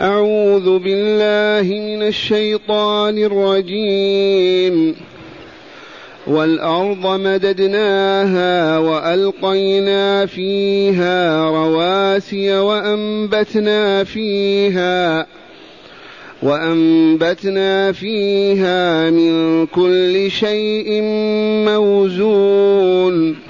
أعوذ بالله من الشيطان الرجيم. والأرض مددناها وألقينا فيها رواسي وأنبتنا فيها وأنبتنا فيها من كل شيء موزون.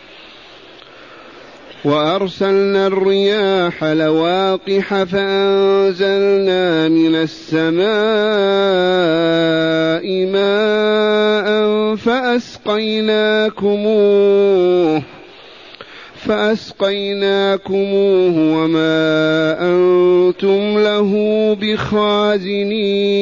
وأرسلنا الرياح لواقح فأنزلنا من السماء ماء فأسقيناكموه فأسقيناكموه وما أنتم له بخازنين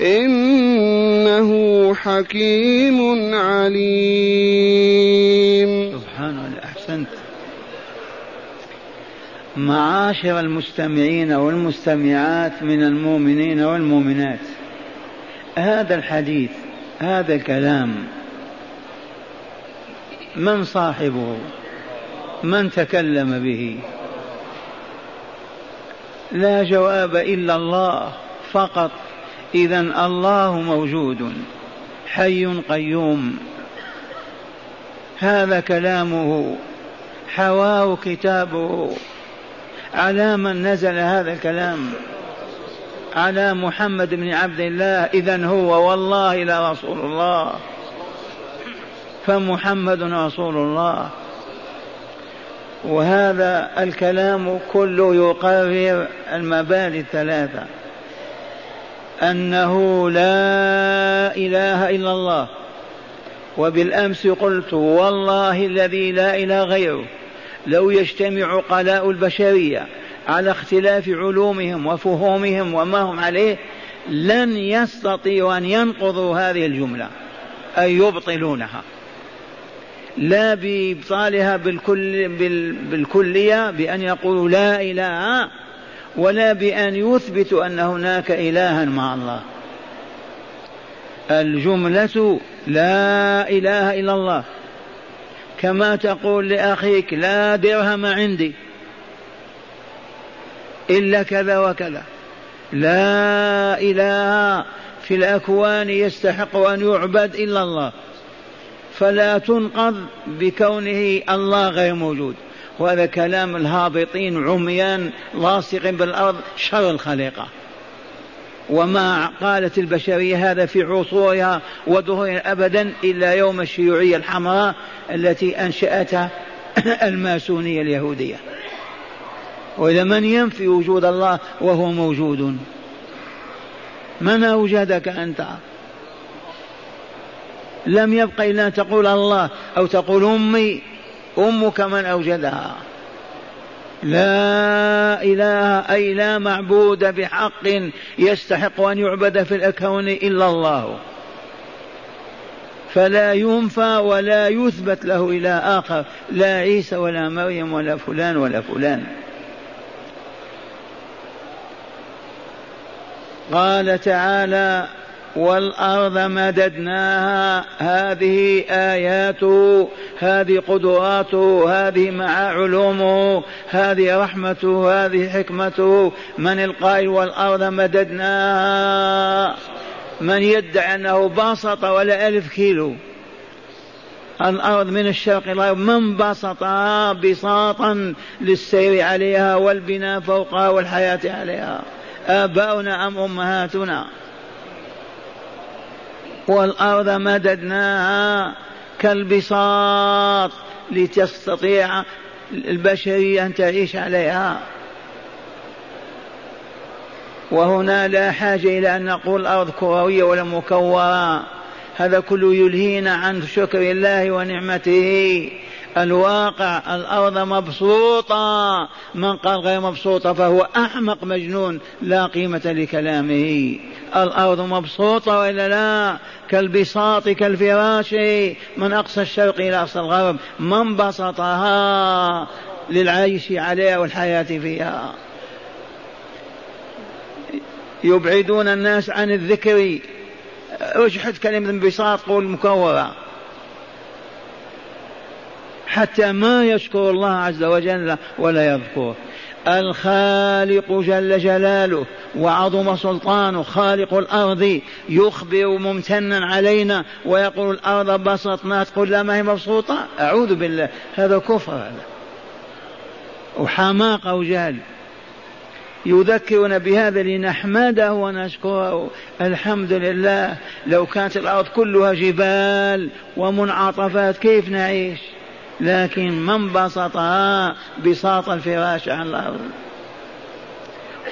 إنه حكيم عليم. سبحان الله أحسنت. معاشر المستمعين والمستمعات من المؤمنين والمؤمنات هذا الحديث هذا الكلام من صاحبه؟ من تكلم به؟ لا جواب إلا الله فقط. اذا الله موجود حي قيوم. هذا كلامه حواه كتابه. على من نزل هذا الكلام؟ على محمد بن عبد الله. اذا هو والله لرسول الله. فمحمد رسول الله. وهذا الكلام كله يقرر المبادئ الثلاثة. أنه لا إله إلا الله. وبالأمس قلت والله الذي لا إله غيره لو يجتمع عقلاء البشرية على اختلاف علومهم وفهومهم وما هم عليه لن يستطيعوا أن ينقضوا هذه الجملة أي يبطلونها. لا بإبطالها بالكل بالكلية بأن يقولوا لا إله ولا بأن يثبتوا أن هناك إلها مع الله. الجملة لا إله إلا الله. كما تقول لأخيك لا درهم عندي. إلا كذا وكذا. لا إله في الأكوان يستحق أن يعبد إلا الله. فلا تنقض بكونه الله غير موجود. وهذا كلام الهابطين عميان لاصق بالأرض شر الخليقة. وما قالت البشرية هذا في عصورها ودهورها أبدا إلا يوم الشيوعية الحمراء التي أنشأتها الماسونية اليهودية. وإذا من ينفي وجود الله وهو موجود؟ من أوجدك أنت؟ لم يبق إلا أن تقول الله أو تقول أمي. أمك من أوجدها. لا إله أي لا معبود بحق يستحق أن يعبد في الكون إلا الله. فلا ينفى ولا يثبت له إلى آخر. لا عيسى ولا مريم ولا فلان ولا فلان. قال تعالى والأرض مددناها. هذه آياته هذه قدراته هذه مع علومه هذه رحمته هذه حكمته من القائل والأرض مددناها؟ من يدعي أنه بسط ولا ألف كيلو. الأرض من الشرق إلى من بسطها بساطا للسير عليها والبناء فوقها والحياة عليها. آباؤنا أم أمهاتنا؟ والأرض مددناها كالبساط لتستطيع البشرية أن تعيش عليها. وهنا لا حاجة إلى أن نقول الأرض كروية ولا مكورة. هذا كله يلهينا عن شكر الله ونعمته. الواقع الأرض مبسوطة. من قال غير مبسوطة فهو أحمق مجنون لا قيمة لكلامه. الأرض مبسوطة وإلا لا؟ كالبساط كالفراش. من أقصى الشرق إلى أقصى الغرب. من بسطها للعيش عليها والحياة فيها. يبعدون الناس عن الذكر. اجحد كلمة انبساط قول مكورة. حتى ما يشكر الله عز وجل ولا يذكره. الخالق جل جلاله وعظم سلطانه خالق الأرض يخبر ممتنا علينا ويقول الأرض بسطنا تقول لا ما هي مبسوطة. أعوذ بالله هذا كفر. هذا وحماقة وجهل. يذكرنا بهذا لنحمده ونشكره. الحمد لله لو كانت الأرض كلها جبال ومنعطفات كيف نعيش؟ لكن من بسطها بساط الفراش عن الأرض.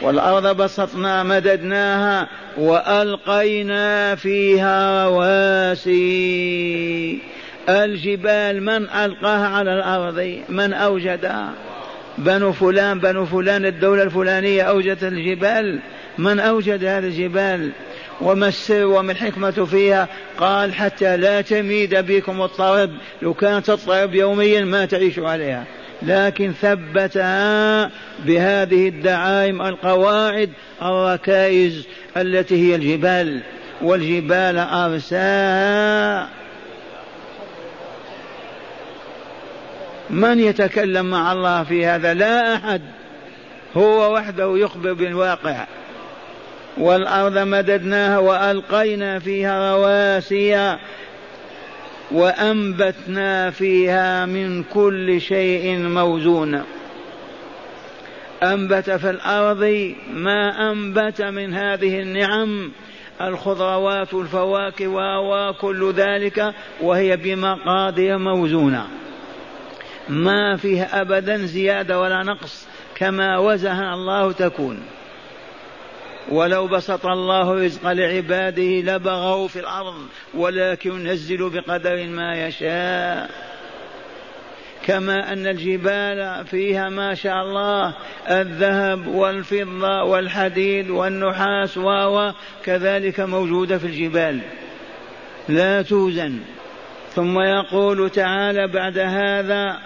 والأرض بسطنا مددناها وألقينا فيها رواسي. الجبال من ألقاها على الأرض من أوجدها. بنو فلان بنو فلان الدولة الفلانية أوجدت الجبال. من أوجد هذه الجبال؟ وما السر وما الحكمة فيها؟ قال حتى لا تميد بكم الطرب لو كانت تضطرب يوميا ما تعيش عليها. لكن ثبتها بهذه الدعائم القواعد الركائز التي هي الجبال والجبال أرساها من يتكلم مع الله في هذا؟ لا أحد. هو وحده يخبر بالواقع. والأرض مددناها وألقينا فيها رواسي وأنبتنا فيها من كل شيء موزون. أنبت في الأرض ما أنبت من هذه النعم الخضروات والفواكه وكل ذلك وهي بمقادير موزونة. ما فيه أبدا زيادة ولا نقص كما وزها الله تكون. ولو بسط الله رزق لعباده لبغوا في الأرض ولكن ينزل بقدر ما يشاء. كما أن الجبال فيها ما شاء الله الذهب والفضة والحديد والنحاس و كذلك موجودة في الجبال. لا توزن. ثم يقول تعالى بعد هذا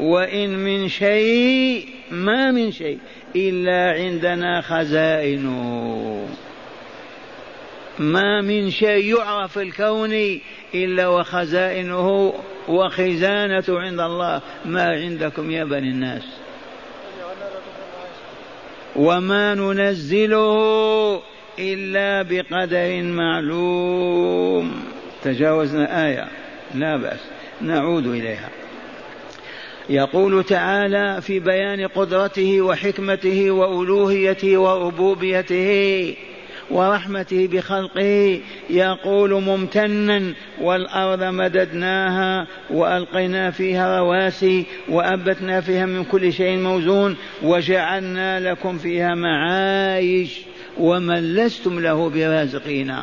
وإن من شيء ما من شيء. إلا عندنا خزائنه ما من شيء يعرف في الكون إلا وخزائنه وخزانة عند الله. ما عندكم يا بني الناس؟ وما ننزله إلا بقدر معلوم. تجاوزنا آية. لا بأس. نعود إليها. يقول تعالى في بيان قدرته وحكمته وألوهيته وربوبيته ورحمته بخلقه يقول ممتنا والأرض مددناها وألقينا فيها رواسي وأنبتنا فيها من كل شيء موزون وجعلنا لكم فيها معايش ومن لستم له برازقين.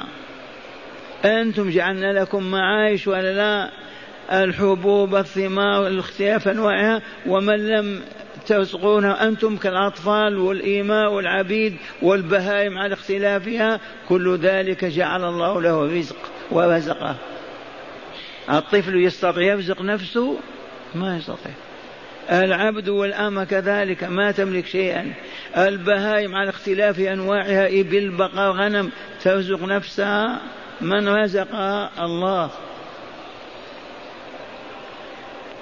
أنتم جعلنا لكم معايش ولا لا؟ الحبوب الثمار الاختلاف أنواعها. ومن لم ترزقونها أنتم كالأطفال والإيماء والعبيد والبهائم على اختلافها كل ذلك جعل الله له رزق ورزقه. الطفل يستطيع يرزق نفسه؟ ما يستطيع. العبد والأمة كذلك ما تملك شيئا. البهائم على اختلاف أنواعها إبل بقر غنم ترزق نفسها. من رزقها الله؟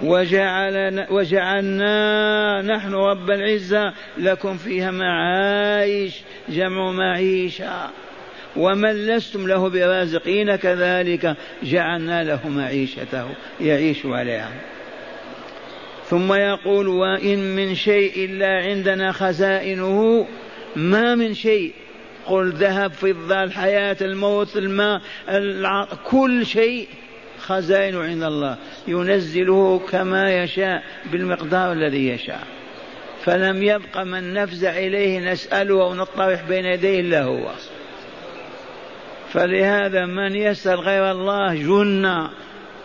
وجعلنا وجعلنا نحن رب العزة لكم فيها معايش جمع معيشة. ومن لستم له برازقين كذلك جعلنا له معيشته يعيش عليها. ثم يقول وإن من شيء إلا عندنا خزائنه ما من شيء. قل ذهب فضة الحياة الموت الماء كل شيء خزائن عند الله ينزله كما يشاء بالمقدار الذي يشاء. فلم يبق من نفزع إليه نسأله أو نطرح بين يديه إلا هو. فلهذا من يسأل غير الله جن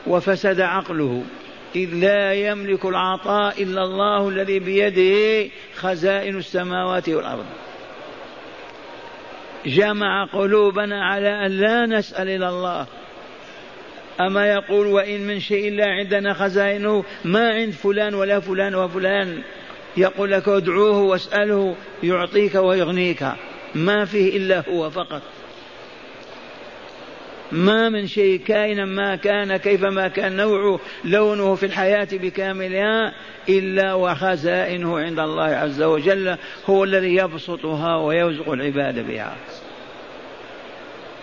وفسد عقله. إذ لا يملك العطاء إلا الله الذي بيده خزائن السماوات والأرض. جمع قلوبنا على أن لا نسأل إلى الله. أما يقول وإن من شيء إلا عندنا خزائنه ما عند فلان ولا فلان وفلان. يقول لك ادعوه واسأله يعطيك ويغنيك. ما فيه إلا هو فقط. ما من شيء كائنا ما كان كيفما كان نوعه لونه في الحياة بكاملها إلا وخزائنه عند الله عز وجل هو الذي يبسطها ويرزق العباد بها.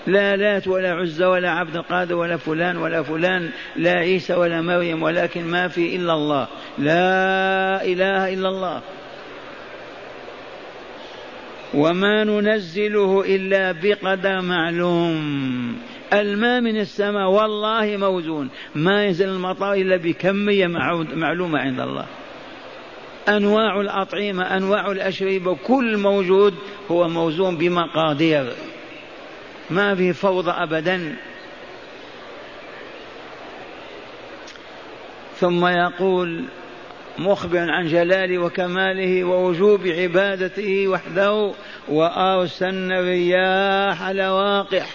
لا لات ولا عزى ولا عبد القادر ولا فلان ولا فلان لا عيسى ولا مريم ولكن ما في إلا الله. لا إله إلا الله. وما ننزله إلا بقدر معلوم. الماء من السماء والله موزون. ما ينزل المطر إلا بكمية معلومة عند الله. أنواع الأطعمة أنواع الأشربة كل موجود هو موزون بمقادير. ما في فوضى أبدا. ثم يقول مخبرا عن جلاله وكماله ووجوب عبادته وحده وأرسلنا الرياح لواقح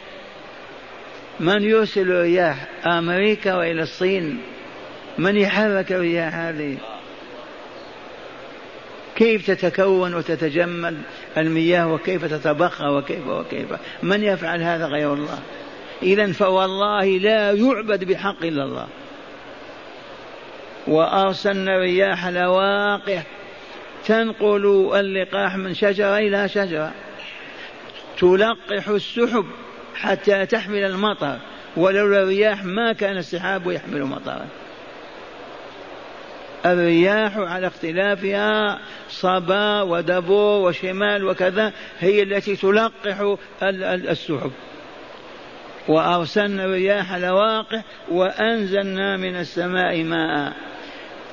من يرسل الرياح؟ أمريكا وإلى الصين. من يحرك الرياح هذه؟ كيف تتكون وتتجمد المياه وكيف تتبخر وكيف وكيف؟ من يفعل هذا غير الله؟ إذا فوالله لا يعبد بحق إلا الله. وأرسلنا الرياح لواقح تنقل اللقاح من شجرة إلى شجرة. تلقح السحب حتى تحمل المطر ولولا الرياح ما كان السحاب يحمل مطرا. الرياح على اختلافها صبا ودبور وشمال وكذا هي التي تلقح السحب. وأرسلنا الرياح لواقح وأنزلنا من السماء ماء.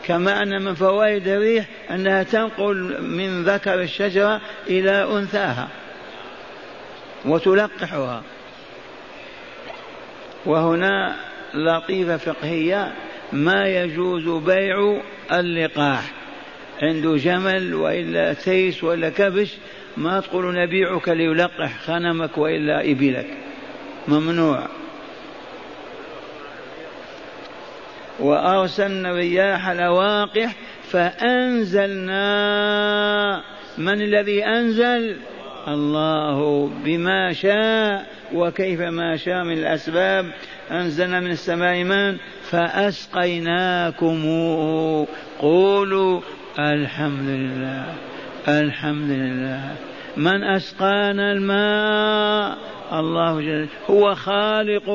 كما أن من فوائد الريح أنها تنقل من ذكر الشجرة إلى أنثاها وتلقحها. وهنا لطيفة فقهية ما يجوز بيع اللقاح. عنده جمل وإلا تيس ولا كبش ما تقول نبيعك ليلقح خنمك وإلا إبلك. ممنوع. وأرسلنا الرياح لواقح فأنزلنا. من الذي أنزل؟ الله بما شاء وكيف ما شاء من الأسباب. أنزلنا من السماء ماء فأسقيناكموه. قولوا الحمد لله الحمد لله. من أسقانا الماء الله جل هو خالقه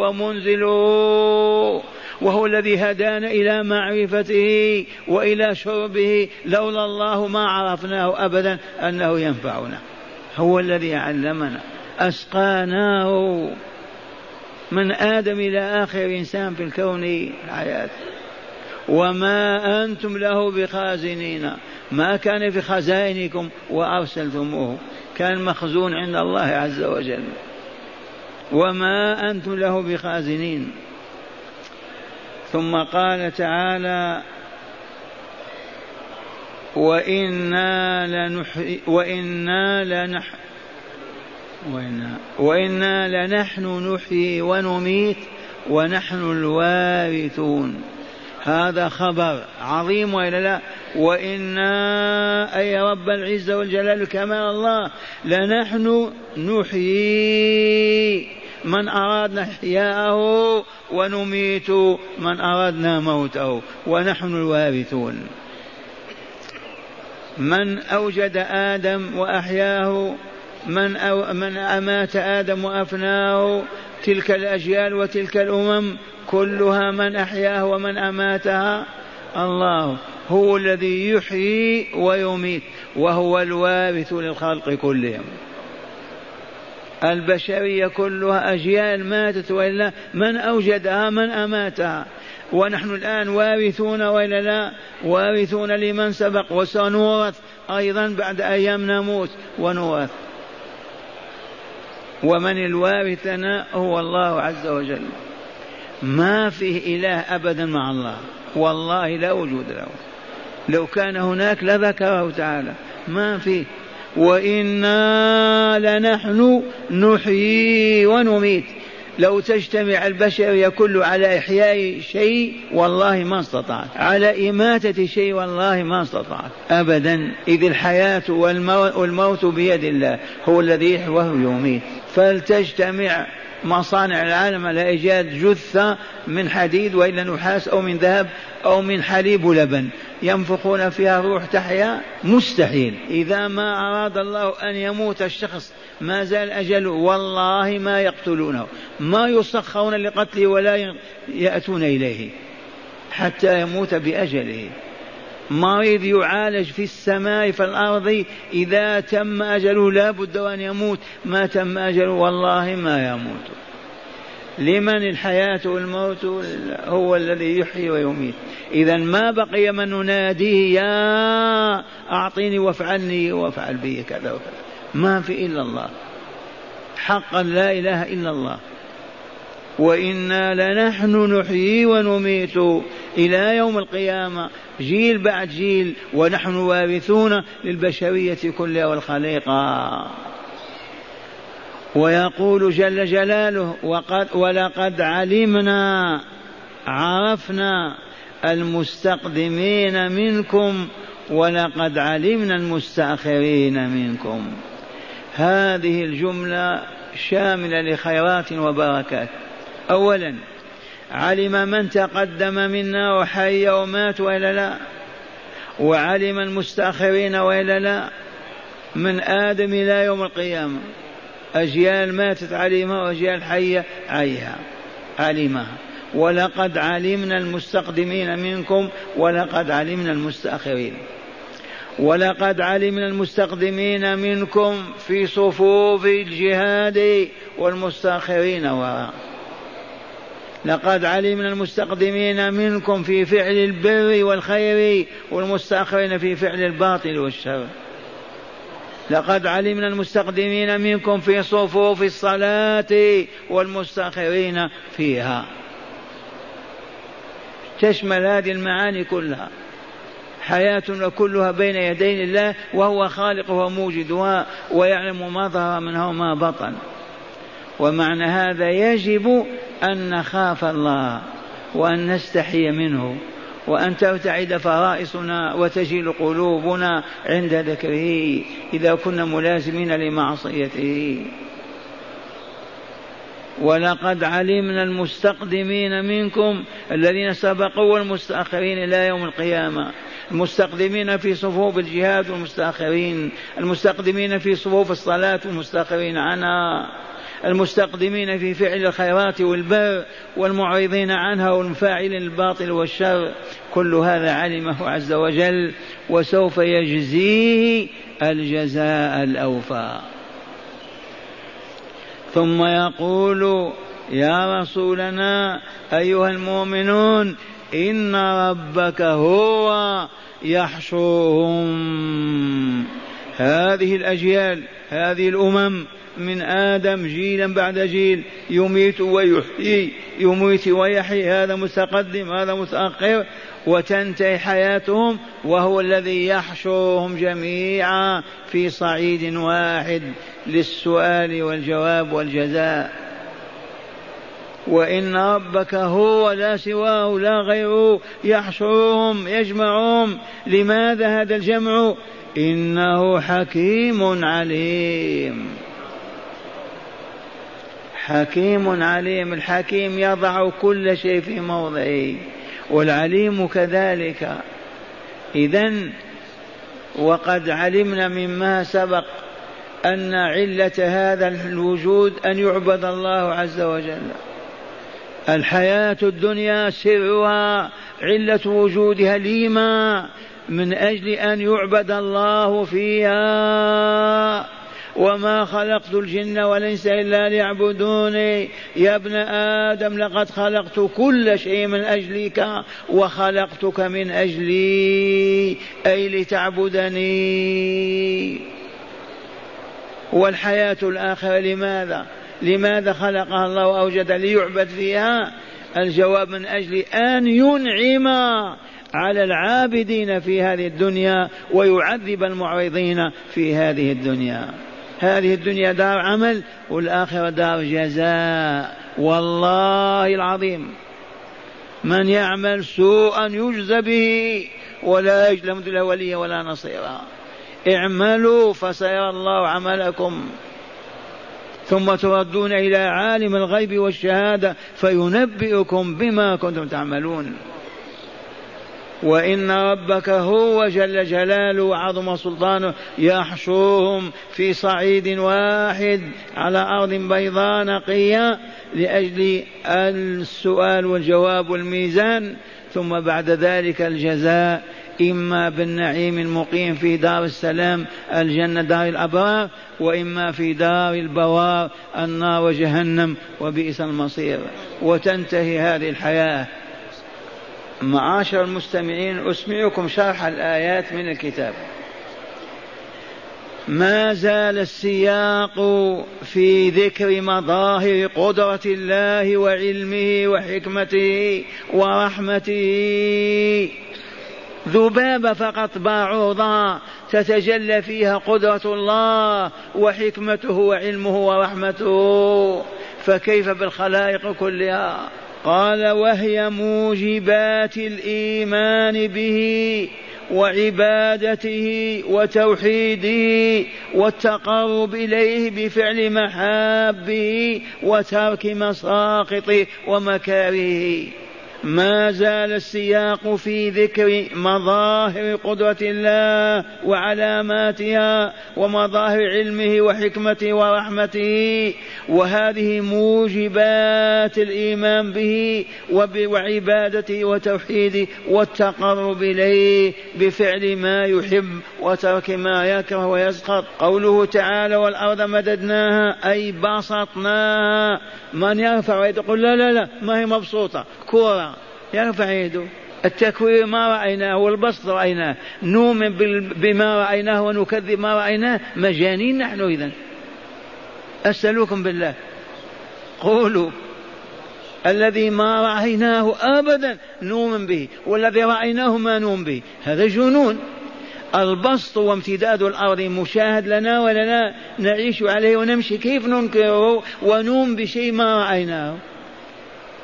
ومنزله وهو الذي هدانا إلى معرفته وإلى شربه لولا الله ما عرفناه أبدا أنه ينفعنا. هو الذي علمنا أسقاناه. من آدم إلى آخر إنسان في الكون الحياة وما أنتم له بخازنين. ما كان في خزائنكم وأرسلتموه. كان مخزون عند الله عز وجل. وما أنتم له بخازنين. ثم قال تعالى وإنا لنحيي وإنا لنح وإنا, وإنا لنحن نحيي ونميت ونحن الوارثون. هذا خبر عظيم وإلا لا؟ وإنا أي رب العزه والجلال كما الله لنحن نحيي من أرادنا إحياءه ونميت من اردنا موته ونحن الوارثون. من أوجد آدم وأحياه من أو من أمات آدم وأفناه تلك الأجيال وتلك الأمم كلها من أحياه ومن أماتها؟ الله هو الذي يحيي ويميت وهو الوارث للخلق كلهم. البشرية كلها أجيال ماتت وإلا من أوجدها من أماتها. ونحن الآن وارثون وإلا لا؟ وارثون لمن سبق وسنورث أيضا بعد أيام نموت ونورث. ومن الوارث لنا هو الله عز وجل. ما فيه إله أبدا مع الله. والله لا وجود له. لو كان هناك لذكره تعالى. ما فيه. وإنا لنحن نحيي ونميت. لو تجتمع البشرية كله على إحياء شيء والله ما استطعت على إماتة شيء والله ما استطعت أبدا إذ الحياة والموت بيد الله هو الذي يحيي وهو يميت فلتجتمع مصانع العالم على إيجاد جثة من حديد وإلا نحاس أو من ذهب أو من حليب ولبن. ينفخون فيها روح تحيا؟ مستحيل. إذا ما أراد الله أن يموت الشخص ما زال أجله والله ما يقتلونه ما يسخرون لقتله ولا يأتون إليه حتى يموت بأجله. مريض يعالج في السماء في الأرض إذا تم أجله لا بد أن يموت ما تم أجله والله ما يموت. لمن الحياة والموت هو الذي يحيي ويميت. إذا ما بقي من نناديه يا أعطيني وافعلني وافعل بي كذا وكذا. ما في إلا الله. حقا لا إله إلا الله. وإنا لنحن نحيي ونميت إلى يوم القيامة. جيل بعد جيل. ونحن وارثون للبشرية كلها والخليقة. ويقول جل جلاله وقد ولقد علمنا عرفنا المستقدمين منكم ولقد علمنا المستأخرين منكم. هذه الجملة شاملة لخيرات وبركات. أولا علم من تقدم منا وحي ومات وإلا لا؟ وعلم المستأخرين وإلا لا؟ من آدم إلى يوم القيامة. أجيال ماتت علمها وأجيال حية عيها علمها. ولقد علمنا المستقدمين منكم ولقد علمنا المستأخرين. ولقد علمنا المستقدمين منكم في صفوف الجهاد والمستأخرين وراء لقد علمنا المستقدمين منكم في فعل البر والخير والمستأخرين في فعل الباطل والشر. لقد علمنا المستقدمين منكم في صفوف الصلاة والمستأخرين فيها. تشمل هذه المعاني كلها. حياتنا كلها بين يدين الله وهو خالقها وموجدها ويعلم ما ظهر منها وما بطن. ومعنى هذا يجب أن نخاف الله وأن نستحي منه وأن ترتعد فرائصنا وتجل قلوبنا عند ذكره إذا كنا ملازمين لمعصيته. ولقد علمنا المستقدمين منكم الذين سبقوا والمستأخرين إلى يوم القيامة. المستقدمين في صفوف الجهاد والمستأخرين المستقدمين في صفوف الصلاة والمستأخرين. عنها المستقدمين في فعل الخيرات والبر والمعرضين عنها والمفاعلين الباطل والشر. كل هذا علمه عز وجل وسوف يجزيه الجزاء الأوفى. ثم يقول يا رسولنا أيها المؤمنون إن ربك هو يحشرهم. هذه الأجيال هذه الأمم من آدم جيلا بعد جيل يميت ويحيي يميت ويحيي هذا متقدم هذا متأخر وتنتهي حياتهم وهو الذي يحشرهم جميعا في صعيد واحد للسؤال والجواب والجزاء. وإن ربك هو لا سواه لا غيره. يحشرهم يجمعهم. لماذا هذا الجمع؟ إنه حكيم عليم. حكيم عليم. الحكيم يضع كل شيء في موضعه والعليم كذلك. إذا وقد علمنا مما سبق أن علة هذا الوجود أن يعبد الله عز وجل. الحياة الدنيا سرها علة وجودها لما من أجل أن يعبد الله فيها. وما خلقت الجن والإنس إلا ليعبدوني. يا ابن آدم لقد خلقت كل شيء من أجلك وخلقتك من أجلي أي لتعبدني. والحياة الآخرة لماذا؟ لماذا خلقها الله وأوجد ليعبد فيها؟ الجواب من أجل أن ينعم على العابدين في هذه الدنيا ويعذب المعرضين في هذه الدنيا. هذه الدنيا دار عمل والآخرة دار جزاء. والله العظيم. من يعمل سوءا يجزى به ولا يجلم له وليا ولا نصيرا. اعملوا فسيرى الله عملكم. ثم تردون إلى عالم الغيب والشهادة فينبئكم بما كنتم تعملون. وإن ربك هو جل جلاله وعظم سلطانه يحشرهم في صعيد واحد على أرض بيضاء نقية لأجل السؤال والجواب والميزان ثم بعد ذلك الجزاء إما بالنعيم المقيم في دار السلام الجنة دار الأبرار وإما في دار البوار النار وجهنم وبئس المصير. وتنتهي هذه الحياة. معاشر المستمعين أسمعكم شرح الآيات من الكتاب. ما زال السياق في ذكر مظاهر قدرة الله وعلمه وحكمته ورحمته. ذبابة فقط بعوضة تتجلى فيها قدرة الله وحكمته وعلمه ورحمته. فكيف بالخلائق كلها؟ قال وهي موجبات الإيمان به وعبادته وتوحيده والتقرب إليه بفعل محابه وترك مساقطه ومكارهه ما زال السياق في ذكر مظاهر قدرة الله وعلاماتها ومظاهر علمه وحكمته ورحمته وهذه موجبات الإيمان به وعبادته وتوحيده والتقرب إليه بفعل ما يحب وترك ما يكره ويسخط. قوله تعالى والأرض مددناها أي بسطناها. من يرفع يقول لا لا لا ما هي مبسوطة كورة. يرفع يده. التكوير ما رأيناه والبسط رأيناه. نؤمن بما رأيناه ونكذب ما رأيناه. مجانين نحن إذا أسألكم بالله. قولوا. الذي ما رأيناه أبدا نؤمن به والذي رأيناه ما نؤمن به. هذا جنون. البسط وامتداد الأرض مشاهد لنا ولنا. نعيش عليه ونمشي. كيف ننكره ونؤمن بشيء ما رأيناه؟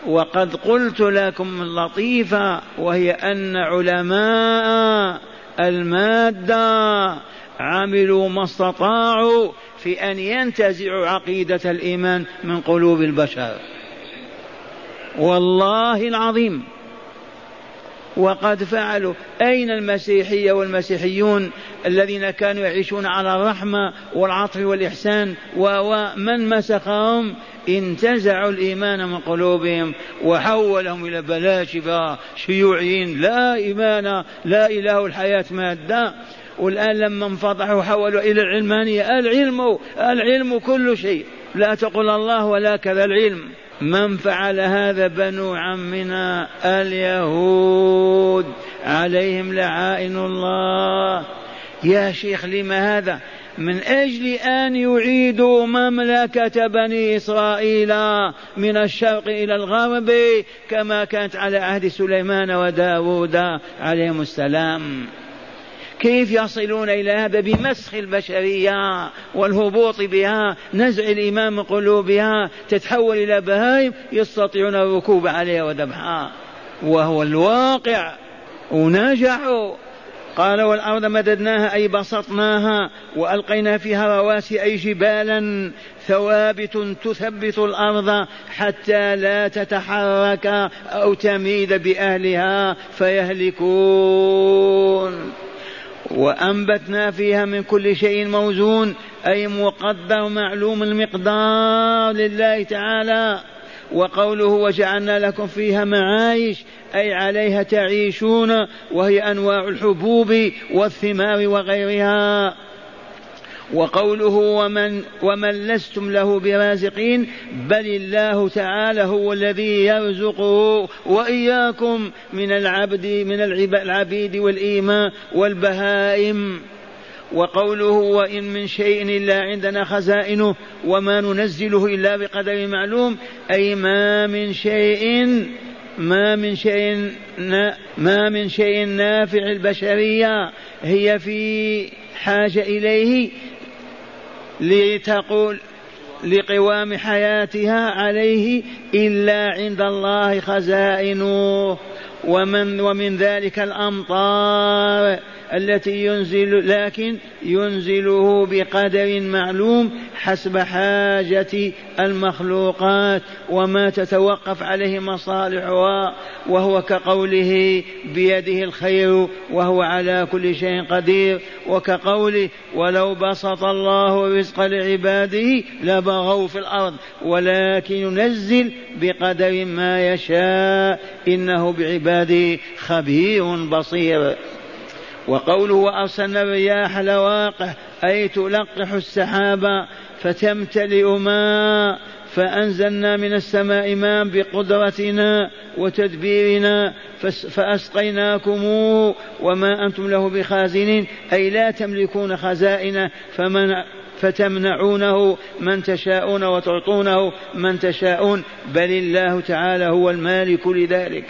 وقد قلت لكم لطيفة وهي أن علماء المادة عملوا ما استطاعوا في أن ينتزعوا عقيدة الإيمان من قلوب البشر. والله العظيم. وقد فعلوا. أين المسيحية والمسيحيون الذين كانوا يعيشون على الرحمة والعطف والإحسان؟ ومن مسخهم؟ انتزعوا الإيمان من قلوبهم وحولهم إلى بلاشفة شيوعيين. لا إيمان لا إله الحياة مادة. والآن لما انفضحوا حولوا إلى العلمانية. العلم العلم كل شيء. لا تقل الله ولا كذا العلم. من فعل هذا بنو عمنا اليهود عليهم لعائن الله. يا شيخ لم هذا؟ من أجل أن يعيدوا مملكة بني إسرائيل من الشرق إلى الغرب كما كانت على عهد سليمان وداود عليهم السلام. كيف يصلون إلى هذا؟ بمسخ البشرية والهبوط بها نزع الإيمان من قلوبها تتحول إلى بهائم يستطيعون الركوب عليها وذبحها. وهو الواقع. ونجحوا. قال والأرض مددناها أي بسطناها وألقينا فيها رواسي أي جبالا ثوابت تثبت الأرض حتى لا تتحرك أو تميد بأهلها فيهلكون. وأنبتنا فيها من كل شيء موزون أي مقدر معلوم المقدار لله تعالى. وقوله وجعلنا لكم فيها معايش أي عليها تعيشون وهي أنواع الحبوب والثمار وغيرها. وقوله ومن ومن لستم له برازقين بل الله تعالى هو الذي يرزقه وإياكم من العبد من العبيد والإيمان والبهائم. وقوله وإن من شيء إلا عندنا خزائنه وما ننزله إلا بقدر معلوم أي ما من شيء ما من شيء ما من شيء نافع البشرية هي في حاجة إليه لتقول لقوام حياتها عليه إلا عند الله خزائنه. ومن ومن ذلك الأمطار التي ينزل لكن ينزله بقدر معلوم حسب حاجة المخلوقات وما تتوقف عليه مصالحها وهو كقوله بيده الخير وهو على كل شيء قدير وكقوله ولو بسط الله الرزق لعباده لبغوا في الأرض ولكن ينزل بقدر ما يشاء إنه بعباده. خبير بصير. وقوله وأرسلنا الرياح لواقح أي تلقح السحاب فتمتلئ ماء فأنزلنا من السماء ماء بقدرتنا وتدبيرنا فأسقيناكموه وما أنتم له بخازنين. أي لا تملكون خزائنه فمن فتمنعونه من تشاءون وتعطونه من تشاءون. بل الله تعالى هو المالك لذلك.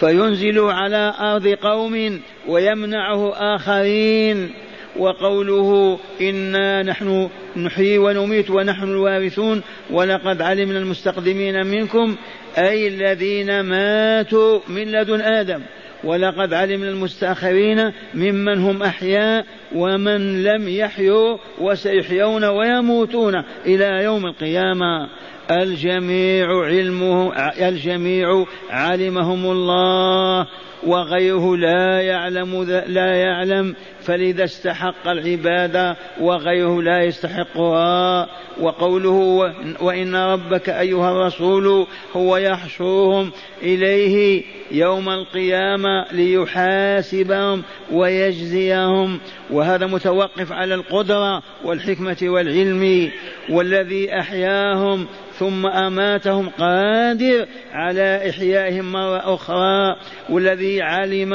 فينزل على أرض قوم ويمنعه آخرين. وقوله إنا نحن نحيي ونميت ونحن الوارثون ولقد علمنا المستقدمين منكم أي الذين ماتوا من لدن آدم. ولقد علمنا المستأخرين ممن هم أحياء ومن لم يحيوا وسيحيون ويموتون إلى يوم القيامة. الجميع علمه الجميع علمهم الله وغيره لا يعلم لا يعلم فلذا استحق العبادة وغيره لا يستحقها. وقوله وإن ربك أيها الرسول هو يحشرهم إليه يوم القيامة ليحاسبهم ويجزيهم. وهذا متوقف على القدرة والحكمة والعلم. والذي أحياهم ثم أماتهم قادر على إحيائهم مرة أخرى. والذي علم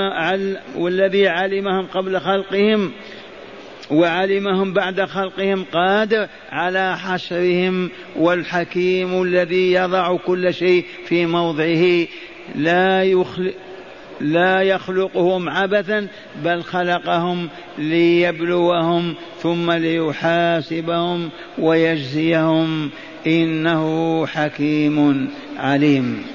والذي علمهم قبل خلقهم وعلمهم بعد خلقهم قادر على حشرهم والحكيم الذي يضع كل شيء في موضعه. لا يخلق لا يخلقهم عبثا بل خلقهم ليبلوهم ثم ليحاسبهم ويجزيهم. إنه حكيم عليم.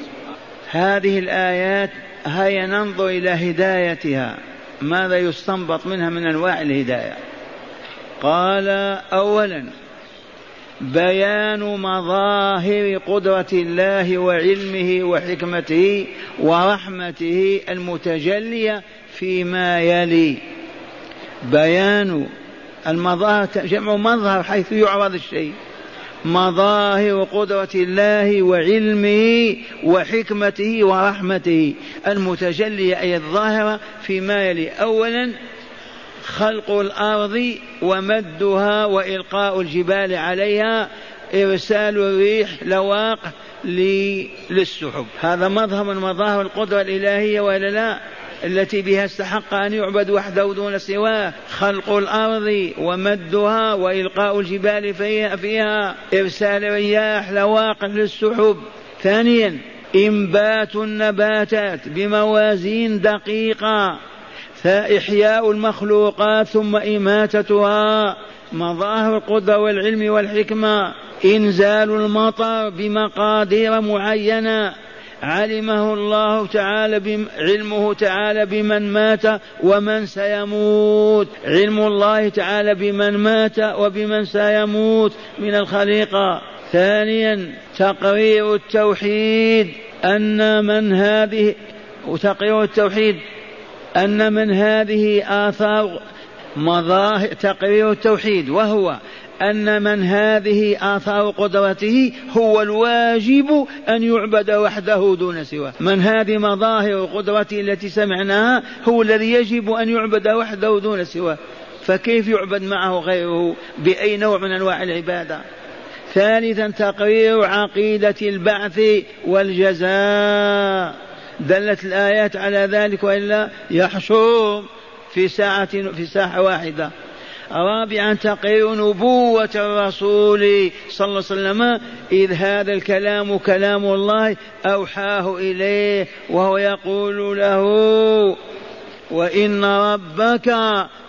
هذه الآيات هيا ننظر إلى هدايتها. ماذا يستنبط منها من أنواع الهداية؟ قال اولا بيان مظاهر قدرة الله وعلمه وحكمته ورحمته المتجلية فيما يلي. بيان المظاهر جمع مظهر حيث يعرض الشيء. مظاهر قدرة الله وعلمه وحكمته ورحمته المتجلية أي الظاهرة فيما يلي. أولا خلق الأرض ومدها وإلقاء الجبال عليها إرسال الريح لواق للسحب. هذا مظهر من مظاهر القدرة الإلهية ولا لا؟ التي بها استحق أن يعبد وحده دون سواه خلق الأرض ومدها وإلقاء الجبال فيها, فيها إرسال رياح لواقع للسحب. ثانيا إنبات النباتات بموازين دقيقة فإحياء المخلوقات ثم إماتتها. مظاهر القدرة والعلم والحكمة. إنزال المطر بمقادير معينة. علمه الله تعالى علمه تعالى بمن مات ومن سيموت. علم الله تعالى بمن مات وبمن سيموت. من الخليقة. ثانيا تقرير التوحيد. أن من هذه وتقرير التوحيد. أن من هذه آثار مظاهر تقرير التوحيد. وهو أن من هذه آثار قدرته هو الواجب أن يعبد وحده دون سواه. من هذه مظاهر قدرته التي سمعناها هو الذي يجب أن يعبد وحده دون سواه. فكيف يعبد معه غيره؟ بأي نوع من أنواع العبادة؟ ثالثا تقرير عقيدة البعث والجزاء. دلت الآيات على ذلك وإلا يحشر في ساعة في ساحة واحدة. رابعا تقرير نبوة الرسول صلى الله عليه وسلم إذ هذا الكلام كلام الله أوحاه إليه وهو يقول له وإن ربك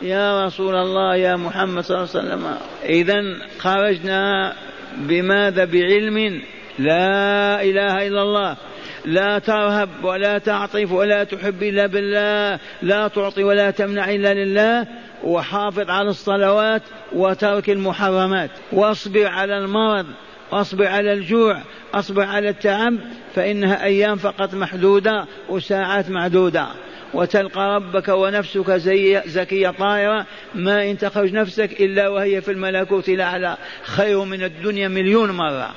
يا رسول الله يا محمد صلى الله عليه وسلم. إذا خرجنا بماذا؟ بعلم. لا إله إلا الله. لا ترهب ولا تعطف ولا تحب إلا بالله. لا تعطي ولا تمنع إلا لله. وحافظ على الصلوات وترك المحرمات. واصبر على المرض اصبر على الجوع اصبر على التعب فإنها أيام فقط محدودة وساعات معدودة. وتلقى ربك ونفسك زي زكية طائرة ما إن تخرج نفسك إلا وهي في الملكوت الأعلى. خير من الدنيا مليون مرة.